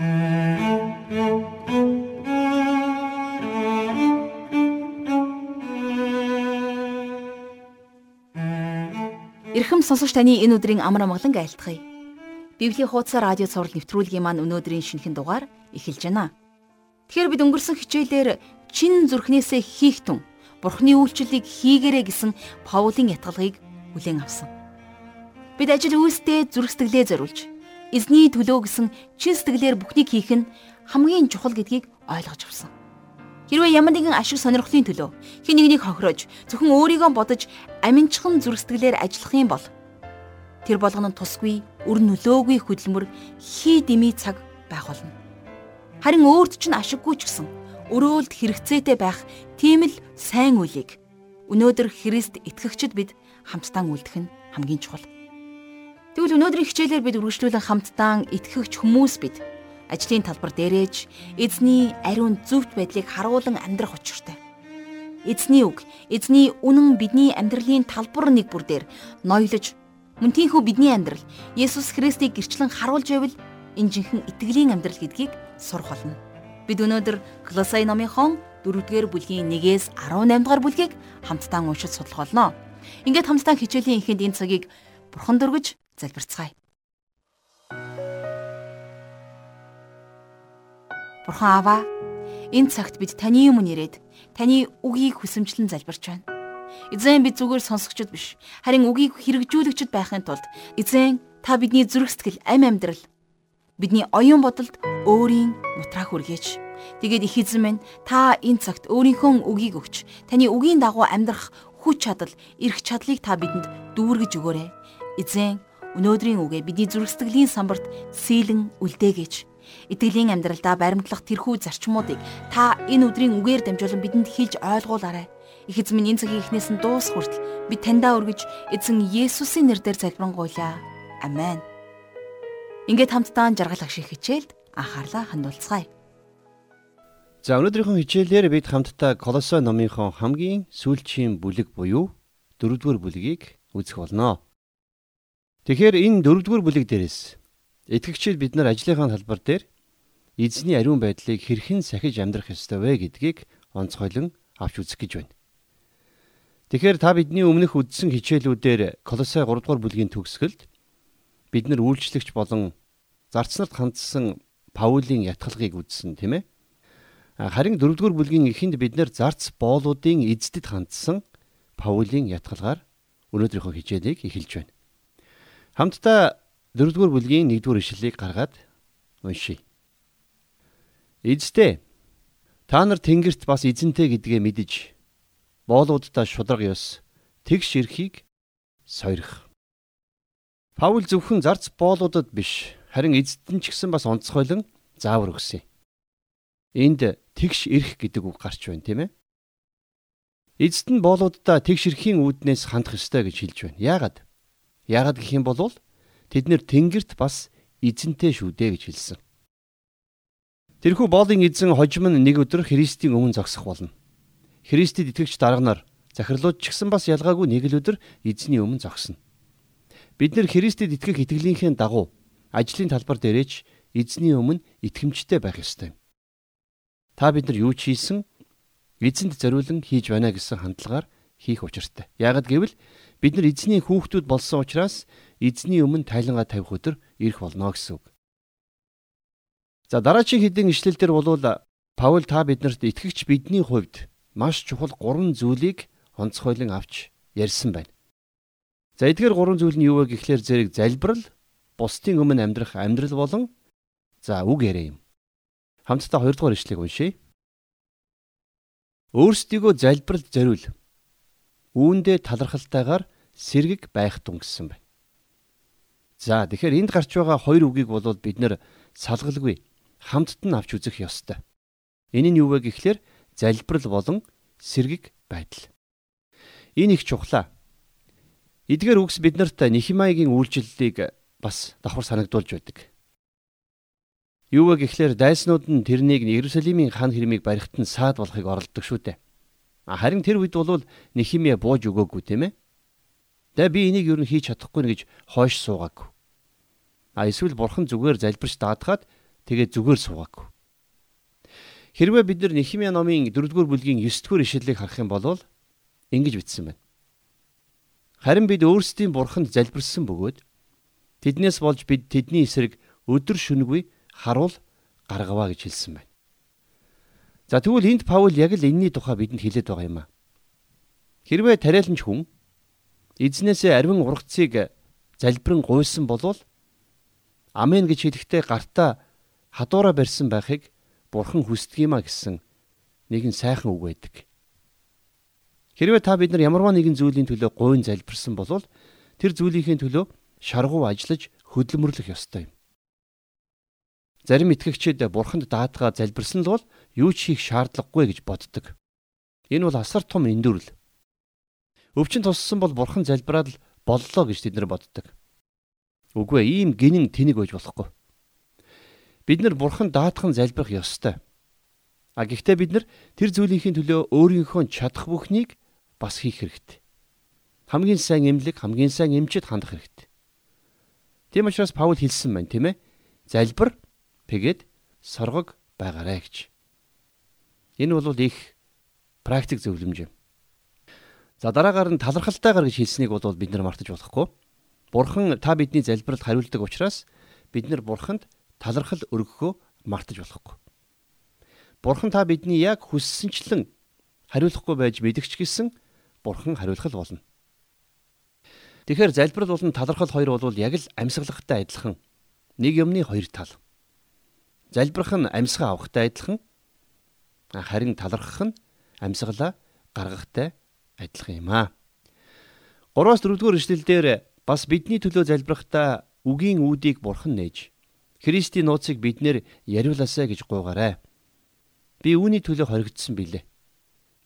Ирхэм сонсогч таны энэ өдрийн амар амгалан айлтгая. Библийн хуудас радио цаураар нэвтрүүлгийн маань өнөөдрийн шинэхэн дугаар эхэлж байна. Тэгэхээр бид өнгөрсөн хичээлээр чин зүрхнээсээ хийх тун Бурхны үйлчлэлийг хийгэрэй гэсэн Паулийн ятгалыг хүлээн авсан. Бид ажил үйлсдээ зүрх сэтгэлээ зориулж эзний төлөө гэсэн чин сэтгэлээр бүхнийг хийх нь хамгийн чухал гэдгийг ойлгож авсан. Хэрвээ ямар нэгэн ашиг сонирхлын төлөө хэн нэгнийг хохирож зөвхөн өөрийгөө бодож аминчхан зүрх сэтгэлээр ажиллах юм бол тэр болгоно тусгүй өр нөлөөгүй хөдөлмөр хий дими цаг байх болно. Харин өөрт чинь ашиггүй ч гэсэн өрөөлд хэрэгцээтэй байх тийм л сайн үлийг өнөөдөр Христ итгэгчд бид хамтдаа үлдэх нь хамгийн чухал. Тэгвэл өнөөдрийн хичээлээр бид үргэлжлүүлэн хамтдаа итгэгч хүмүүс бид ажлын талбар дээрэж эзний ариун зөвхт байдлыг харуулan амьдрах учиртай. Эзний үг, эзний үнэн бидний амьдралын талбар нэг бүр дээр ноёлож мөн тийхүү бидний амьдрал Есүс Христийг гэрчлэн харуулж байвал энэ жинхэнэ итгэлийн амьдрал гэдгийг сурах болно. Бид өнөөдөр Колосай номынхон 4-р бүлгийн 1-ээс 18 дугаар бүлгийг хамтдаа уншиж судлах болно. Ингээд хамтдаа хичээлийн эхэнд энэ цагийг бурхан дөргөж залбирцгаая. Бурхан Аава, энэ цагт бид таны өмнө ирээд таны үгийг хүсэмжлэн залбирч байна. Эзэн бид зүгээр сонсогчд биш, харин үгийг хэрэгжүүлэгчд байхын тулд эзэн та бидний зүрх сэтгэл, амь амьдрал, бидний оюун бодолд өөрийн нутраа хүргээж. Тэгээд их эзэн минь та энэ цагт өөрийнхөө үгийг өгч, таны үгийн дагуу амьдрах хүч чадал, эрх чадлыг та бидэнд дүүргэж өгөөрэй. Эзэн өнөөдрийн үгээ бидний зүрх сэтгэлийн самбарт сийлэн үлдээгэж Итгэлийн амьдралдаа баримтлах тэрхүү зарчмуудыг та энэ өдрийн үгээр дамжуулан бидэнд хэлж ойлгуулаарай. Их эзэн минь энэ цагийн эхнээс нь дуус хүртэл би таньдаа өргөж эзэн Есүсийн нэрээр залбирanгуйлаа. Амен. Ингээд хамтдаа жаргал ах шиг хичээлд анхаарлаа хандуулцгаая. За өнөөдрийнхөө хичээлээр бид хамтдаа Колосой номынхон хамгийн сүүлчийн бүлэг буюу дөрөвдүгээр бүлгийг үзэх болно. Тэгэхээр энэ дөрөвдүгээр бүлэг дээрээс Итгэгчид бид нар ажлынхаа талбар дээр эзний ариун байдлыг хэрхэн сахиж амьдрах ёстой вэ гэдгийг онцгойлон авч үзэх гэж байна. Тэгэхээр та бидний өмнөх үздсэн хичээлүүдээр Колосай 3 дугаар бүлгийн төгсгөлд бид нар үйлчлэгч болон зарцнарт хандсан Паулийн ятгалгыг үзсэн тийм ээ. Харин 4 дугаар бүлгийн эхэнд бид нар зарц боолуудын эздэд хандсан Паулийн ятгалгаар өнөөдрийнхөө хичээлийг эхэлж байна. Хамтдаа Дөрөвдүгээр бүлгийн 1-р ишлэлийг гаргаад уншийе. Эзтэй та нар тэнгэрт бас эзэнтэй гэдгээ мэдэж боолуудаа шудраг ёс тэгш эрхийг сойрох. Паул зөвхөн зарц боолуудад биш харин эзэдэн ч гэсэн бас онцгойлон заавар өгсөн. Энд тэгш эрх гэдэг үг гарч байна тийм ээ. Эзэд нь боолуудаа тэгш эрхийн үүднээс хандах ёстой гэж хэлж байна. Яагаад? Яагаад гэх юм бол Тэд нэр тэнгэрт бас эзэнтэй шүү дээ гэж хэлсэн. Тэрхүү боолын эзэн хожим нь нэг өдөр Христийн өмнө зогсох болно. Христэд итгэгч дарга нар захирлууд ч гэсэн бас ялгаагүй нэг л өдөр эзний өмнө зогсно. Бид нэр Христэд итгэх итгэлийнхээ дагуу ажлын талбар дээрээч эзний өмнө итгэмжтэй байх ёстой. Та бид нар юу ч хийсэн эзэнд зориулан хийж байна гэсэн хандлагаар хийх учиртай. Ягд гэвэл бид нар эзний хүүхдүүд болсон учраас эзний өмнө тайлангаа тавих өдөр ирэх болно гэсэн үг. За дараагийн хэдийн ишлэл дээр болвол Паул та биднэрт итгэгч бидний хувьд маш чухал гурван зүйлийг онцгойлон авч ярьсан байна. За эдгээр гурван зүйл нь юу вэ гэхлээр зэрэг залбирал, бусдын өмнө амьдрах амьдрал болон за үг яриа юм. Хамтдаа хоёрдугаар ишлэгийг уншийе. Өөрсдийгөө залбиралд зориул. Үүндээ талархалтайгаар сэргэг байх тун гэсэн байна. За тэгэхээр энд гарч байгаа хоёр үгийг бол бид нэр салгалгүй хамтд нь авч үзэх ёстой. Энэ нь юу вэ гэхлээр залбирал болон сэргэг байдал. Энэ их чухлаа. Эдгээр үгс биднэрт Нихимаигийн үйлчлэлийг бас давхар санагдуулж байдаг. Юу вэ гэхлээр дайснууд нь тэрнийг Иерусалимийн хан хэрмийг барихт нь саад болохыг оролддог шүү дээ. Харин тэр үед бол Нихимия бууж өгөөгүй тийм ээ. Тэ би энийг юу н хийж чадахгүй нэ гэж хойш суугаагүй. А эсвэл бурхан зүгээр залбирч даадахад тэгээ зүгээр суугаагүй. Хэрвээ бид нар Нехимия номын 4-р бүлгийн 9-р ишлэлийг харах юм бол ингэж бичсэн байна. Харин бид өөрсдийн бурханд залбирсан бөгөөд тэднээс болж бид тэдний эсрэг өдөр шөнөгүй харуул гаргаваа гэж хэлсэн байна. За тэгвэл энд Паул яг л энэний тухай бидэнд хэлээд байгаа юм аа. Хэрвээ тариаланч хүн эзнээсээ арвин ургацыг залбирэн гуйсан болвол амен гэж хэлэхдээ гартаа хадуура барьсан байхыг бурхан хүсдэг юма гэсэн нэгэн сайхан үг байдаг. Хэрвээ та бид нар ямарваа нэгэн зүйлийн төлөө гойн залбирсан бол тэр зүйлийнхээ төлөө шаргуу ажиллаж хөдөлмөрлөх ёстой юм. Зарим итгэгчид бурханд даатгаа залбирсан л бол юу ч хийх шаардлагагүй гэж боддог. Энэ бол асар том эндүрл. Өвчин туссан бол бурхан залбираад л боллоо гэж тэд нар боддог. Үгүй ээ, ийм гинэн тэнэг байж болохгүй. Бид нар бурхан даатхан залбирах ёстой. А гэхдээ бид нар тэр зүйлийнхээ төлөө өөрийнхөө чадах бүхнийг бас хийх хэрэгтэй. Хамгийн сайн эмнэлэг, хамгийн сайн эмчэд хандах хэрэгтэй. Тийм учраас Паул хэлсэн байна, тийм ээ? Залбир, тэгээд соргог байгаарэ гэж. Энэ бол их практик зөвлөмж юм. За дараагаар нь талархалтайгаар гэж хэлснийг бол бид нар мартаж болохгүй. Бурхан та бидний залбиралд хариулдаг учраас бид нар бурханд талархал өргөхөө мартаж болохгүй. Бурхан та бидний яг хүссэнчлэн хариулахгүй байж мэдгч гисэн Бурхан хариулах болно. Тэгэхээр залбирал болон талархал хоёр бол яг л амьсгалагтай адилхан нэг юмны хоёр тал. Залбирах нь амьсгаа авахтай адилхан харин талархах нь амьсгалаа гаргахтай адилхан юм аа. 3-аас 4-р эшлэлдэр бас бидний төлөө залбирахдаа үгийн үүдийг бурхан нээж Христийн нууцыг биднэр яриулаасаа гэж гуйгаарай. Би үүний төлөө хоригдсан билээ.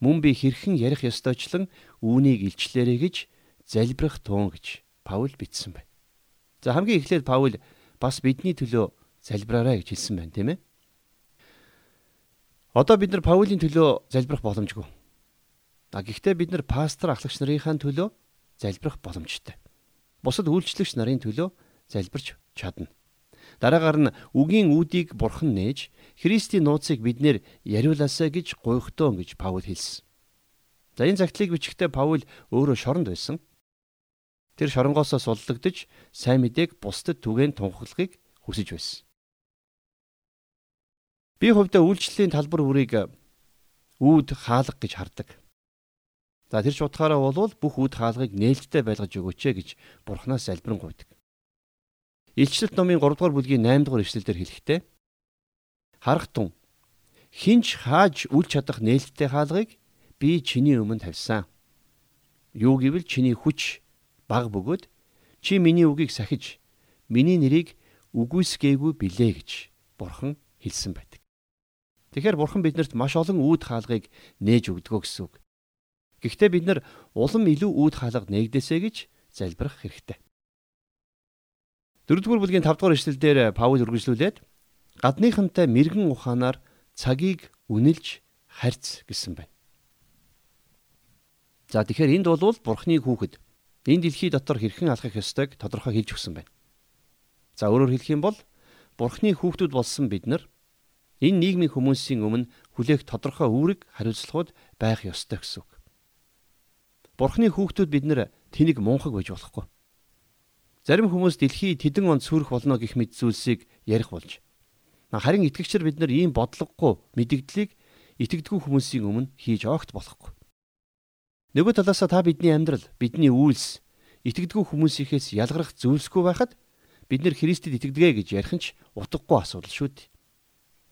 Мөн би хэрхэн ярих ёстойчлан үүнийг илчлээрэй гэж залбирах туун гэж Паул бичсэн байна. За хамгийн эхлээд Паул бас бидний төлөө залбираарай гэж хэлсэн байна, тийм ээ. Одоо бид нар Паулийн төлөө залбирах боломжгүй. А гэхдээ бид нар пастор ахлагч нарынхаа төлөө залбирах боломжтой. Бусад үйлчлэгч нарын төлөө залбирч чадна. Дараагаар нь үгийн үүдийг бурхан нээж Христийн нууцыг биднэр яриулаасаа гэж гуйхтоо гэж Паул хэлсэн. За энэ загтлыг бичихдээ Паул өөрөө шоронд байсан. Тэр шоронгоосоо суллагдж сайн мэдээг бусдад түгээн тунхаглахыг хүсэж байсан. Би хувьдаа үйлчлэлийн талбар үрийг үүд хаалга гэж хардаг. За тэр ч утгаараа бол бүх үүд хаалгыг нээлттэй байлгаж өгөөч гэж бурхнаас залбирэн гуйдаг. Илчлэлт номын 3 дугаар бүлгийн 8 дугаар эшлэлдэр хэлэхдээ харах тун хинч хааж үл чадах нээлттэй хаалгыг би чиний өмнө тавьсан. Юу гэвэл чиний хүч баг бөгөөд чи миний үгийг сахиж миний нэрийг үгүйсгээгүй билээ гэж бурхан хэлсэн байдаг. Тэгэхээр бурхан биднэрт маш олон үүд хаалгыг нээж өгдөгөө гэсэн үг. Гэхдээ бид нар улам илүү үүд хаалга нээгдээсэ гэж залбирах хэрэгтэй. Дөрөвдүгээр бүлгийн 5 дугаар эшлэлдэр Паул үргэлжлүүлээд гадныхантай мэрэгэн ухаанаар цагийг үнэлж харьц гэсэн байна. За тэгэхээр энд бол Бурхны хүүхэд энэ дэлхий дотор хэрхэн алхах ёстойг тодорхой хэлж өгсөн байна. За өөрөөр хэлэх юм бол Бурхны хүүхдүүд болсон бид нар энэ нийгмийн хүмүүсийн өмнө хүлээх тодорхой үүрэг хариуцлагууд байх ёстой гэсэн үг. Бурхны хүүхдүүд бид нар тэнийг мунхаг байж болохгүй. Зарим хүмүүс дэлхий тэдэн онд сүрэх болно гэх мэт зүйлсийг ярих болж. Харин итгэгчдэр бид нар ийм бодлогогүй мэдгдлийг итгэдэггүй хүмүүсийн өмнө хийж огт болохгүй. Нөгөө талаасаа та бидний амьдрал, бидний үйлс итгэдэггүй хүмүүсийнхээс ялгарх зүйлсгүй байхад бид нэр Христэд итгэдэг гэж ярих нь ч утгагүй асуудал шүү дээ.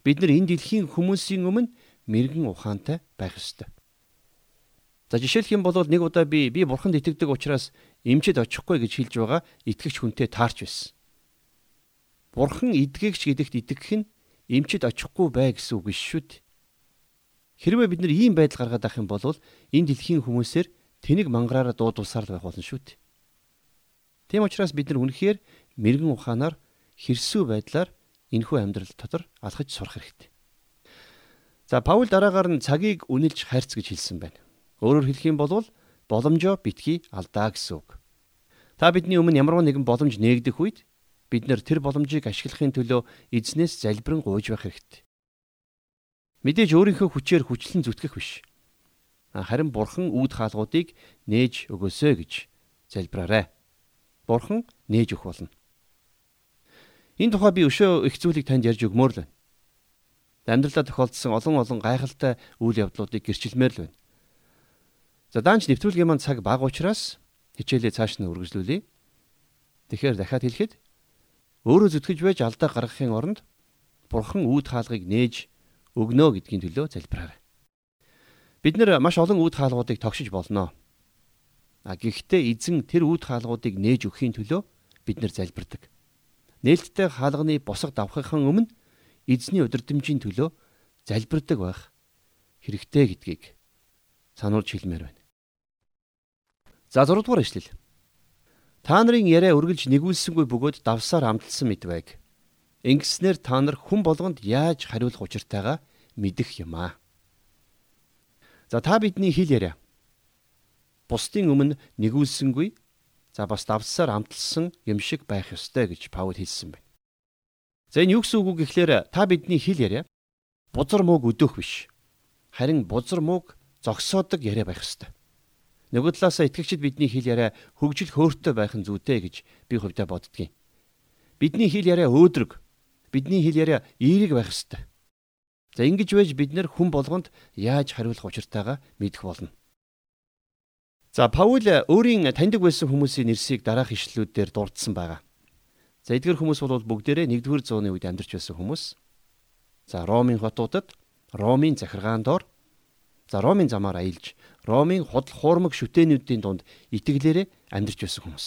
Бид нар энэ дэлхийн хүмүүсийн өмнө мэрэгэн ухаантай байх ёстой. За жишээлх юм бол нэг удаа би би бурханд итгэдэг учраас эмчэд очихгүй гэж хэлж байгаа итгэгч хүнтэй таарч байсан. Бурхан эдгэгч гэдэгт итгэх нь эмчэд очихгүй бай гэсэн үг шүү дээ. Хэрвээ бид нар ийм байдал гаргаад авах юм бол энэ дэлхийн хүмүүсээр тэнэг мангараараа дуудулсаар л байх болно шүү дээ. Тийм учраас бид нар үнэхээр мэрэгэн ухаанаар хэрсүү байдлаар энэхүү амьдрал дотор алхаж сурах хэрэгтэй. За Паул дараагаар нь цагийг үнэлж хайрц гэж хэлсэн байна. Өөрөөр хэлэх юм бол боломжоо битгий алдаа гэсэн үг. Та бидний өмнө ямарваа нэгэн боломж нээгдэх үед бид нэр тэр боломжийг ашиглахын төлөө эзнээс залбирэн гуйж байх хэрэгтэй. Мэдээж өөрийнхөө хүчээр хүчлэн зүтгэх биш. Харин бурхан үүд хаалгуудыг нээж өгөөсэй гэж залбираарай. Бурхан нээж өгөх болно. Энэ тухай би өшөө их зүйлийг танд ярьж өгмөр л байна. Амьдралдаа тохиолдсон олон олон гайхалтай үйл явдлуудыг гэрчилмээр л байна. За даанч нэвтрүүлгийн маань цаг бага учраас хичээлээ цааш нь үргэлжлүүлье. Тэгэхээр дахиад хэлэхэд өөрөө зүтгэж байж алдаа гаргахын оронд Бурхан үүд хаалгыг нээж өгнө гэдгийн төлөө залбираарай. Бид нэр маш олон үүд хаалгуудыг тогшиж болно. А гэхдээ эзэн тэр үүд хаалгуудыг нээж өгөхийн төлөө бид нэр залбирдаг. Нээлттэй хаалганы босго давхахын өмнө эзний өдөрдмжийн төлөө залбирдаг байх хэрэгтэй гэдгийг сануулж хэлмээр байна. За 6 дугаар ишлэл. Та нарын яриа үргэлж нэгүүлсэнгүй бөгөөд давсаар амталсан мэт байг. Ингэснээр та нар хүн болгонд яаж хариулах учиртайгаа мэдэх юм аа. За та бидний хэл яриа бусдын өмнө нэгүүлсэнгүй за бас давсаар амталсан юм шиг байх ёстой гэж Паул хэлсэн байна. За энэ юу гэсэн үг вэ гэхлээр та бидний хэл яриа бузар мууг өдөөх биш. Харин бузар мууг зогсоодог яриа байх ёстой. Нөгөө талаасаа итгэгчид бидний хэл яриа хөгжил хөөртэй байх нь зүйтэй гэж би хувьдаа боддгийн. Бидний хэл яриа өөдрөг. Бидний хэл яриа эерэг байх ёстой. За ингэж байж бид нэр хүн болгонд яаж хариулах учиртайгаа мэдэх болно. За Паул өөрийн таньдаг байсан хүмүүсийн нэрсийг дараах ишлэлүүдээр дурдсан байгаа. За эдгээр хүмүүс бол бүгдээрээ 1-р зууны үед амьдарч байсан хүмүүс. За Ромын хотуудад, Ромын захиргаан доор, за Ромын замаар аялж, Ромын худал хуурмаг шүтээнүүдийн дунд итгэлээрээ амьдарч байсан хүмүүс.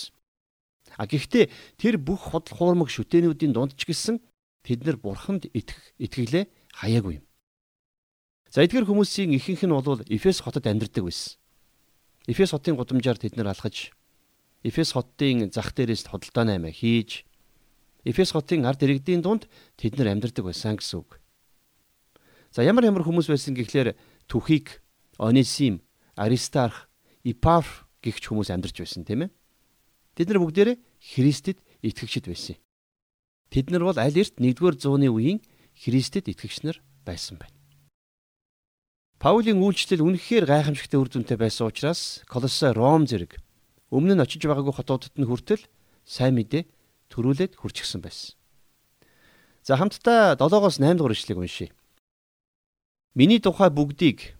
А гэхдээ тэр бүх худал хуурмаг шүтээнүүдийн дунд ч гэсэн тэд нар бурханд итгэх итгэлээ хаяагүй юм. За эдгээр хүмүүсийн ихэнх нь бол Эфес хотод амьдардаг байсан. Эфес хотын гудамжаар тэд нар алхаж Эфес хотын зах дээрээс хөдөлтөө наймаа хийж Эфес хотын ард иргэдийн дунд тэд нар амьдардаг байсан гэсэн үг. За ямар ямар хүмүүс байсан гэхлээр Түхик, Онисим, Аристарх, Ипаф гихч хүмүүс амьдарч байсан тийм ээ. Тэд нар бүгдээрээ Христэд итгэгчд байсан. Тэд нар бол аль эрт 1-р зууны үеийн Христэд итгэгч нар байсан байна. Паулийн үйлчлэл үнэхээр гайхамшигтай үр дүнтэй байсан учраас Колоссе Ром зэрэг өмнө нь очиж байгаагүй хотуудад нь хүртэл сайн мэдээ төрүүлээд хүрчихсэн байсан. За хамтдаа 7-оос 8 дугаар ишлэгийг уншийе. Миний тухай бүгдийг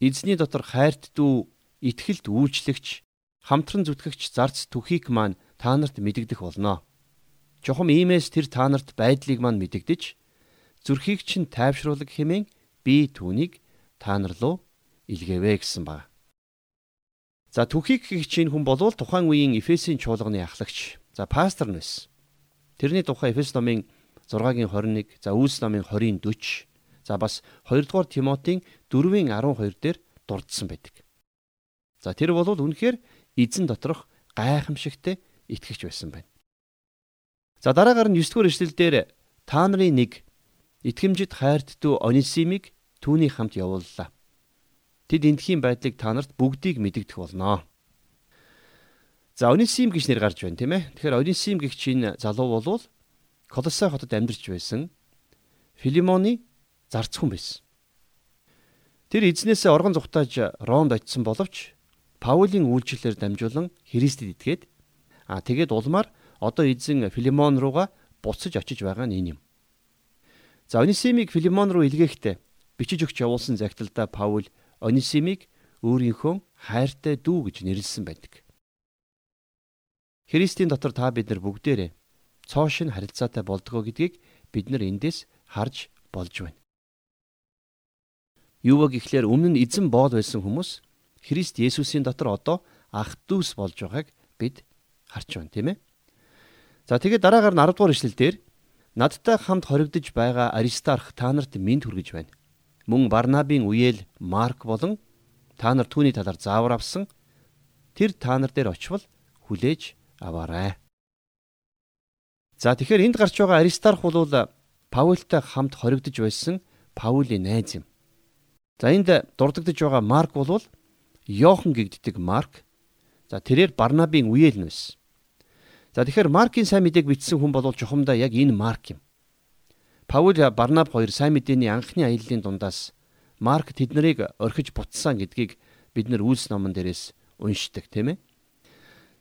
эзний дотор хайрт дүү, итгэлд үйлчлэгч, хамтран зүтгэгч зарц түхийг маань та нарт мэдэгдэх болно. Чухам иймээс тэр та нарт байдлыг маань мэдэгдэж зүрхийг чинь тайвшруулах хэмээн би түүнийг та нар руу илгээвэ гэсэн баг. За гэх чинь хүн болвол тухайн үеийн Эфесийн чуулганы ахлагч. За пастор нь байсан. Тэрний тухай Эфес номын 6-гийн 21, за Үлс номын 20-ийн 40, за бас 2 дугаар Тимотийн 4-ийн 12 дээр дурдсан байдаг. За тэр бол үнэхээр эзэн доторх гайхамшигтай итгэгч байсан байна. За дараагаар нь 9 дугаар эшлэлдэр та нарын нэг итгэмжид хайрт дүү Онисимыг түүний хамт явууллаа. Тэд эндхийн байдлыг та нарт бүгдийг мэдэгдэх болноо. За Онисим гэж нэр гарч байна тийм ээ. Тэгэхээр Онисим гэх чинь залуу болвол Колоссе хотод амьдарч байсан Филимоны зарц хүн байсан. Тэр эзнээсээ оргон зүхтааж Ромд очисон боловч Паулийн үйлчлэлээр дамжуулан Христэд итгээд аа тэгээд улмаар одоо эзэн Филимон руугаа буцаж очиж байгаа нь энэ юм. За Онисимыг Филимон руу илгээхдээ бичиж өгч явуулсан загталдаа Паул Онисимыг өөрийнхөө хайртай дүү гэж нэрлсэн байдаг. Христийн дотор та бид нар бүгдээрээ цоошин харилцаатай болдгоо гэдгийг бид нар эндээс харж болж байна. Юу вэ гэхлээр өмнө нь эзэн боол байсан хүмүүс Христ Есүсийн дотор одоо ах дүүс болж байгааг бид харж байна тийм ээ. За тэгээд дараагаар нь 10 дугаар ишлэл дээр надтай хамт хоригдож байгаа Аристарх та нарт мэд хүргэж байна мөн Барнабын үеэл Марк болон та нар түүний талаар заавар авсан тэр та нар дээр очивол хүлээж аваарай. За тэгэхээр энд гарч байгаа Аристарх бол Паултай хамт хоригдож байсан Паулийн найз юм. За энд дурддагдж байгаа Марк бол Йохан гэгддэг Марк. За тэрээр Барнабын үеэл нь байсан. За тэгэхээр Маркийн сайн мэдээг бичсэн хүн бол жухамдаа яг энэ Марк юм. Паул Барнаб хоёр сайн мэдээний анхны аяллаа дундаас Марк тэднийг орхиж бутсан гэдгийг бид нар үйлс номон дээрээс уншдаг тийм ээ.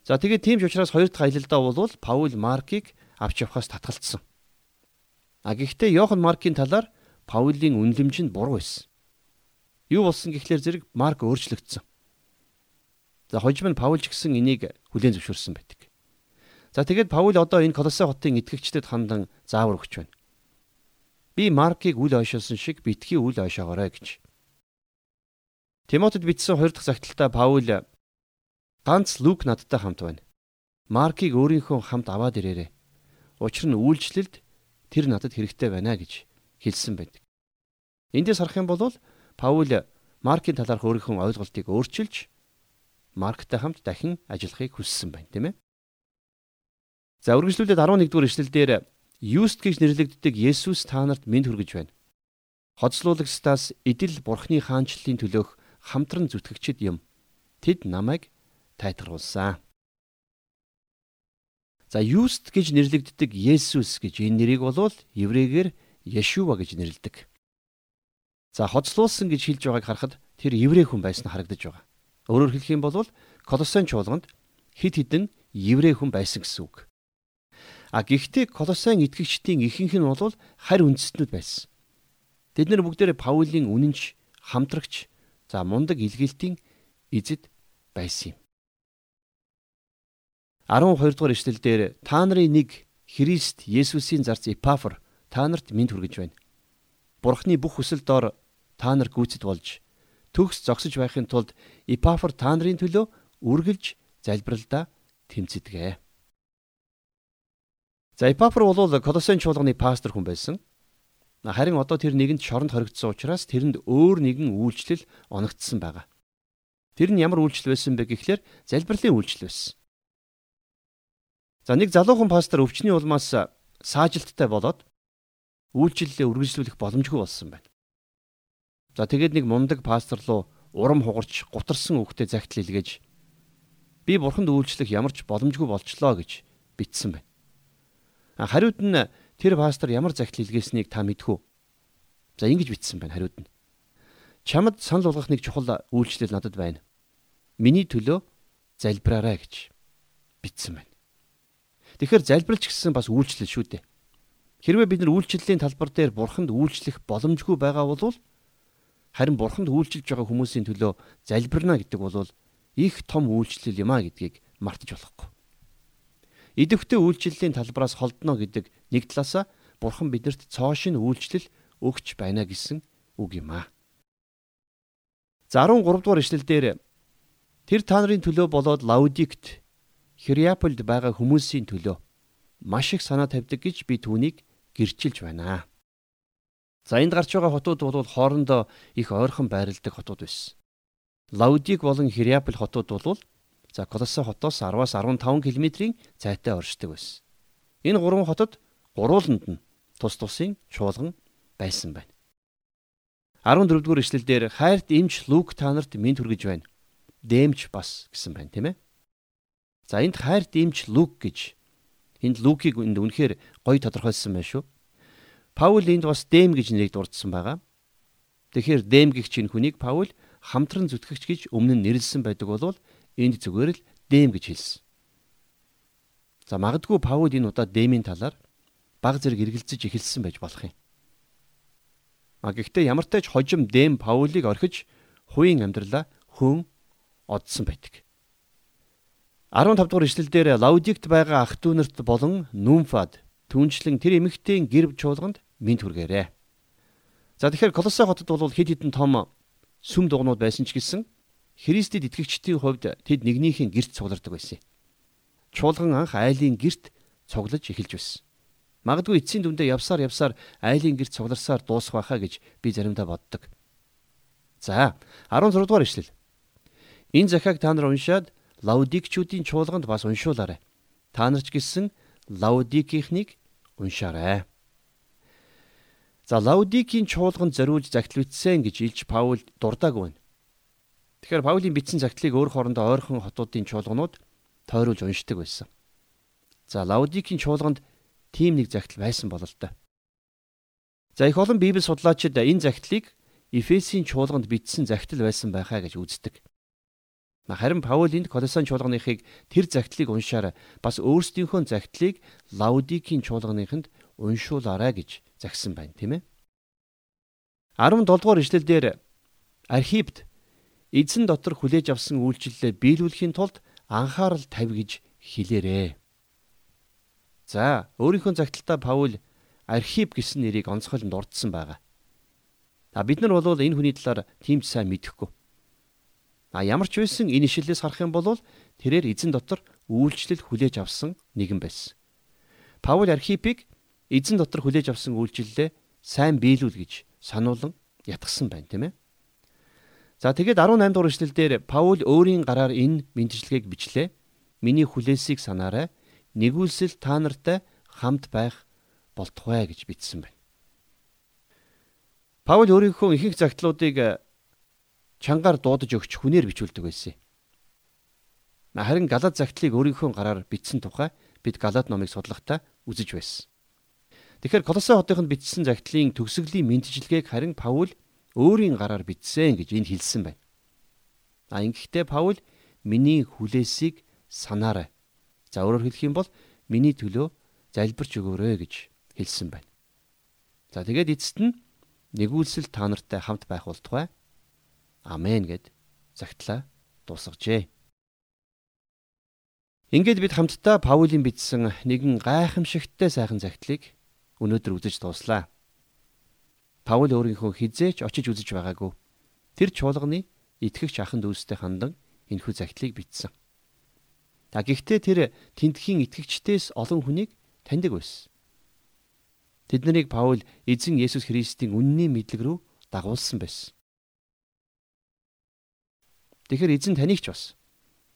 За тэгээд тийм ч учраас хоёр дахь аялалдаа бол Паул Маркийг авч явахаас татгалцсан. А гэхдээ Йохан Маркийн талаар Паулийн үнлэмж нь буруу байсан. Юу болсон гэхлээр зэрэг Марк өөрчлөгдсөн. За хожим нь Паул ч гэсэн энийг хүлээн зөвшөөрсөн байдаг. За тэгээд Паул одоо энэ Колосе хотын итгэгчдэд хандан заавар өгч байна. Би Маркийг үл ойшоосон шиг битгий үл ойшоогоорой гэж. Тимотед бичсэн 2 дахь загталтаа Паул ганц Лук надтай хамт байна. Маркийг өөрийнхөө хамт аваад ирээрэй. Учир нь үйлчлэлд тэр надад хэрэгтэй байна гэж хэлсэн байдаг. Эндээс харах юм бол Паул Маркийн талаарх өөрийнхөө ойлголтыг өөрчилж Марктай хамт дахин ажиллахыг хүссэн байна, тийм ээ. За үргэлжлүүлээд 11 дугаар ишлэлдэр Юст гэж нэрлэгддэг Есүс та нарт мэд хүргэж байна. Хоцлуулагчдаас идэл бурхны хаанчлалын төлөөх хамтран зүтгэгчд юм. Тэд намайг тайтгаруулсан. За Юст гэж нэрлэгддэг Есүс гэж энэ нэрийг болвол еврейгээр Яшуа гэж нэрлэдэг. За хоцлуулсан гэж хэлж байгааг харахад тэр еврей хүн байсан харагдаж байгаа. Өөрөөр хэлэх юм бол Колосын чуулганд хид хідэн еврей хүн байсан гэсэн үг. А гэхдээ Колосын итгэгчдийн ихэнх нь бол харь үндэстнүүд байсан. Тэд нэр бүгдээрээ Паулийн үнэнч, хамтрагч, за мундаг илгээлтийн эзэд байсан юм. 12 дугаар эшлэлдэр та нарын нэг Христ Есүсийн зарц Эпафор та нарт мэд хүргэж байна. Бурхны бүх хүсэл дор та нар гүйцэд болж төгс зогсож байхын тулд Эпафор та нарын төлөө үргэлж залбиралдаа тэмцэдгээ. За Эпафр бол Колосын чуулганы пастор хүн байсан. Харин одоо тэр нэгэнд шоронд хоригдсон учраас тэрэнд өөр нэгэн үйлчлэл оногдсон байгаа. Тэр нь ямар үйлчлэл байсан бэ гэхлээр залбирлын үйлчлэл байсан. За нэг залуухан пастор өвчний улмаас саажилттай болоод үйлчлэлээ үргэлжлүүлэх боломжгүй болсон байна. За тэгээд нэг мундаг пастор руу урам хугарч гутарсан үгтэй загтал илгээж би бурханд үйлчлэх ямар ч боломжгүй болчлоо гэж бичсэн байна. Хариуд нь тэр пастор ямар загтал илгээснийг та мэдхүү. За ингэж бичсэн байна хариуд нь. Чамд санал болгох нэг чухал үйлчлэл надад байна. Миний төлөө залбираарай гэж бичсэн байна. Тэгэхээр залбирлч гэсэн бас үйлчлэл шүү дээ. Хэрвээ бид нар үйлчлэлийн талбар дээр бурханд үйлчлэх боломжгүй байгаа бол харин бурханд үйлчлж байгаа хүмүүсийн төлөө залбирна гэдэг бол их том үйлчлэл юм а гэдгийг мартаж болохгүй. Идэвхтэй үйлчлэлийн талбараас холдно гэдэг нэг талаасаа Бурхан биднэрт цоошин үйлчлэл өгч байна гэсэн үг юм аа. За 13 дугаар ишлэлдэр тэр та нарын төлөө болоод Лаудикт Хириаполд байгаа хүмүүсийн төлөө маш их санаа тавьдаг гэж би түүнийг гэрчилж байна. За энд гарч байгаа хотууд бол хоорондоо их ойрхон байрладаг хотууд байсан. Лаудик болон Хириапол хотууд бол За Колосе хотоос 10-аас 15 км-ийн зайтай оршдог байсан. Энэ гурван хотод гурвууланд нь тус тусын чуулган байсан байна. 14 дугаар эшлэлдэр хайрт эмч Лук та нарт мэд хүргэж байна. Дэмч бас гэсэн байна, тийм ээ. За энд хайрт эмч Лук гэж энд Лукийг энд үнэхээр гоё тодорхойлсон байна шүү. Паул энд бас дэм гэж нэрийг дурдсан байгаа. Тэгэхээр дэм гихч энэ хүнийг Паул хамтран зүтгэгч гэж өмнө нь нэрлсэн байдаг болвол энд зүгээр л дэм гэж хэлсэн. За магадгүй Паул энэ удаа дэмийн талаар баг зэрэг эргэлзэж эхэлсэн байж болох юм. А гэхдээ ямар ч хожим дэм Паулийг орхиж хувийн амьдралаа хүн одсон байдаг. 15 дугаар ишлэлдэр Лаудикт байгаа ах トゥ нарт болон Нүмфад түнчлэн тэр эмэгтэйн гэр чуулганд мэд хүргээрээ. За тэгэхээр Колосе хотод бол хэд хэдэн том сүм дугнууд байсан ч гэсэн Христэд итгэгчдийн хувьд тэд нэгнийхэн герт цуглардаг байсан. Чуулган анх айлын герт цуглаж эхэлж байсан. Магадгүй эцсийн дүндээ явсаар явсаар айлын герт цугларсаар дуусах байхаа гэж би заримдаа боддог. За 16 дугаар ишлэл. Энэ захиаг та нар уншаад Лаудикчүүдийн чуулганд бас уншуулаарай. Та нар ч гэсэн Лаудикийнхнийг уншаарай. За Лаудикийн чуулганд зориулж загталвитсэн гэж илж Паул дурдаагүй байна. Тэгэхээр Паулийн бичсэн цагтлыг өөр хоорондоо ойрхон хотуудын чуулганууд тойруулж уншдаг байсан. За Лаудикийн чуулганд тийм нэг загтал байсан бол л доо. За их олон Библи судлаачид энэ загтлыг Эфесийн чуулганд бичсэн загтал байсан байхаа гэж үздэг. Харин Паул энд Колосан чуулганыхыг тэр загтлыг уншаарай бас өөрсдийнхөө загтлыг Лаудикийн чуулганыханд уншуулаарай гэж загсан байна, тийм ээ. 17 дугаар ишлэлдэр Архипт эзэн дотор хүлээж авсан үйлчлэлээ биелүүлэхийн тулд анхаарал тавь гэж хэлээрээ. За, өөрийнхөө загталтаа Паул Архип гэсэн нэрийг онцгойлон дурдсан байгаа. А бид нар бол энэ хүний талаар тийм ч сайн мэдэхгүй. А ямар ч байсан энэ ишлэлээс харах юм бол тэрээр эзэн дотор үйлчлэл хүлээж авсан нэгэн байсан. Паул Архипыг эзэн дотор хүлээж авсан үйлчлэлээ сайн биелүүл гэж сануулan ятгсан байна тийм ээ. За тэгээд 18 дугаар эшлэлдэр Паул өөрийн гараар энэ мэдчилгээг бичлээ. Миний хүлээсийг санаарай. Нэгүүлсэл та нартай хамт байх болтугай гэж бичсэн байна. Паул өөрийнхөө ихэнх загтлуудыг э, чангаар дуудаж өгч хүнээр бичүүлдэг байсан. Харин Галат загтлыг өөрийнхөө гараар бичсэн тухай бид Галат номыг судлахдаа үзэж байсан. Тэгэхээр Колосой хотынд бичсэн загтлын төгсгөлийн мэдчилгээг харин Паул өөрийн гараар бичсэн гэж энд хэлсэн байна. А ингэхдээ Паул миний хүлээсийг санаарай. За өөрөөр хэлэх юм бол миний төлөө залбирч өгөөрэй гэж хэлсэн байна. За тэгээд эцэст нь нэгүүлсэл та нартай хамт байх болтугай. Амен гэд загтлаа дуусгажээ. Ингээд бид хамтдаа Паулийн бичсэн нэгэн гайхамшигттай сайхан загтлыг өнөөдөр үзэж дууслаа. Паул өөрийнхөө хизээч очиж үзэж байгаагүй. Тэр чуулганы итгэгч ахын дүүстэй хандан энэхүү загтлыг бичсэн. А гэхдээ тэр тентхийн итгэгчдээс олон хүнийг таньдаг байсан. Тэд нарыг Паул эзэн Есүс Христийн үнний мэдлэг рүү дагуулсан байсан. Тэгэхээр эзэн таних ч бас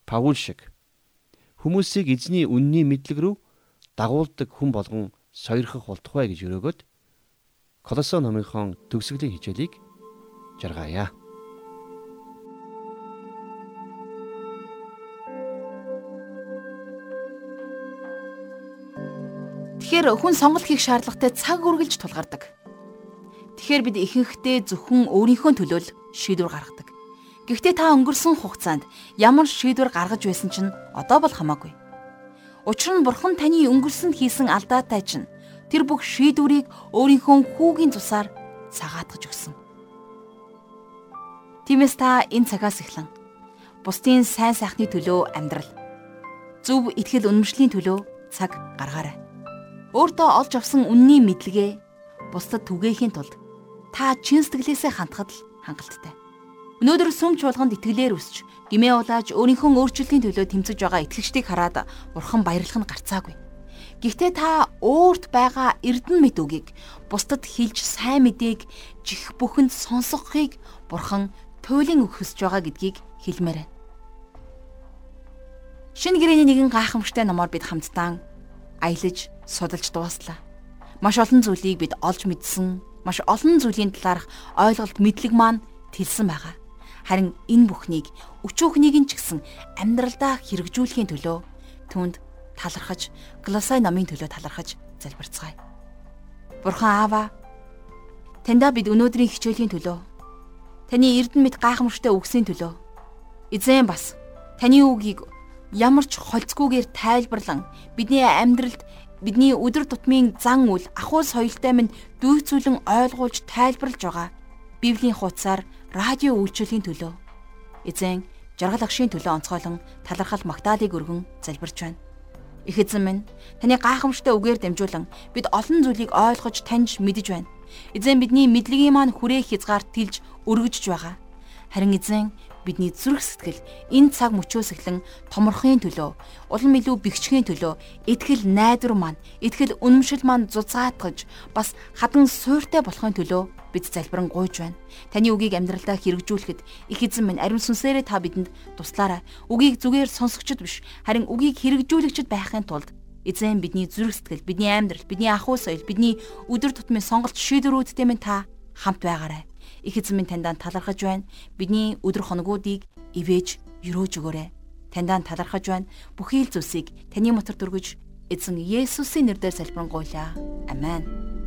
Паул шиг хүмүүсийг эзний үнний мэдлэг рүү дагуулдаг хүн болгон сойрхох болтугай гэж өрөөгд Колосон номынхон төгсгөлийн хичээлийг жаргаая. Тэгэхээр хүн сонголт хийх шаардлагатай цаг үргэлж тулгардаг. Тэгэхээр бид ихэнхдээ зөвхөн өөрийнхөө төлөө шийдвэр гаргадаг. Гэхдээ та өнгөрсөн хугацаанд ямар шийдвэр гаргаж байсан чинь одоо бол хамаагүй. Учир нь бурхан таны өнгөрсөнд хийсэн алдаатай чинь тэр бүх шийдвэрийг өөрийнхөө хүүгийн тусаар цагаатгаж өгсөн. Тиймээс та энэ цагаас эхлэн бусдын сайн сайхны төлөө амьдрал зөв итгэл үнэмшлийн төлөө цаг гаргаарай. Өөртөө олж авсан үнний мэдлэгээ бусдад түгээхийн тулд та чин сэтгэлээсээ хандхад л хангалттай. Өнөөдөр сүм чуулганд итгэлээр өсч гимээ улааж өөрийнхөө өөрчлөлийн төлөө тэмцэж байгаа итгэгчдийг хараад бурхан баярлах нь гарцаагүй. Гэхдээ та өөрт байгаа эрдэн мэд үгийг бусдад хэлж сайн мэдээг жих бүхэнд сонсгохыг бурхан туйлын өгөхөсж байгаа гэдгийг хэлмээр байна. Шинэ гэрээний нэгэн гайхамшигтай номоор бид хамтдаа аялаж судалж дууслаа. Маш олон зүйлийг бид олж мэдсэн, маш олон зүйлийн талаарх ойлголт мэдлэг маань тэлсэн байгаа. Харин энэ бүхнийг өчөөхнийг ч гэсэн амьдралдаа хэрэгжүүлэхийн төлөө түнд талархаж, Глосай номын төлөө талархаж залбирцгаая. Бурхан Аава таньда бид өнөөдрийн хичээлийн төлөө таны эрдэн мэд гайхамшигтай үгсийн төлөө эзэн бас таны үгийг ямар ч холцгүйгээр тайлбарлан бидний амьдралд бидний өдөр тутмын зан үйл ахуй соёлтой минь дүүцүүлэн ойлгуулж тайлбарлаж байгаа Библийн хуудасаар радио үйлчлэлийн төлөө эзэн жаргал агшийн төлөө онцгойлон талархал магтаалыг өргөн залбирч байна. Их эзэн минь таны гайхамшигтай үгээр дамжуулан бид олон зүйлийг ойлгож таньж мэдэж байна. Эзэн бидний мэдлэгийн маань хүрээх хязгаар тэлж өргөжж байгаа. Харин эзэн бидний зүрх сэтгэл энэ цаг мөчөөс эхлэн томорхын төлөө, улам илүү бэхжихийн төлөө итгэл найдвар маань, итгэл үнэмшил маань зузаатгаж бас хадан суйртай болохын төлөө бид залбиран гуйж байна. Таны үгийг амьдралдаа хэрэгжүүлэхэд их эзэн минь ариун сүнсээрээ та бидэнд туслаарай. Үгийг зүгээр сонсогчд биш, харин үгийг хэрэгжүүлэгчд байхын тулд эзэн бидний зүрх сэтгэл, бидний амьдрал, бидний ахуй соёл, бидний өдөр тутмын сонголт шийдвэрүүдтэй минь та хамт байгаарай. Их эзэн минь таньдаа талархаж байна. Бидний өдөр хоногуудыг ивэж, өрөөж өгөөрэй. Таньдаа талархаж байна. Бүхий л зүйлсийг таны мотор дүргэж Эзэн Есүсийн нэрээр залбирanгуйлаа. Амен.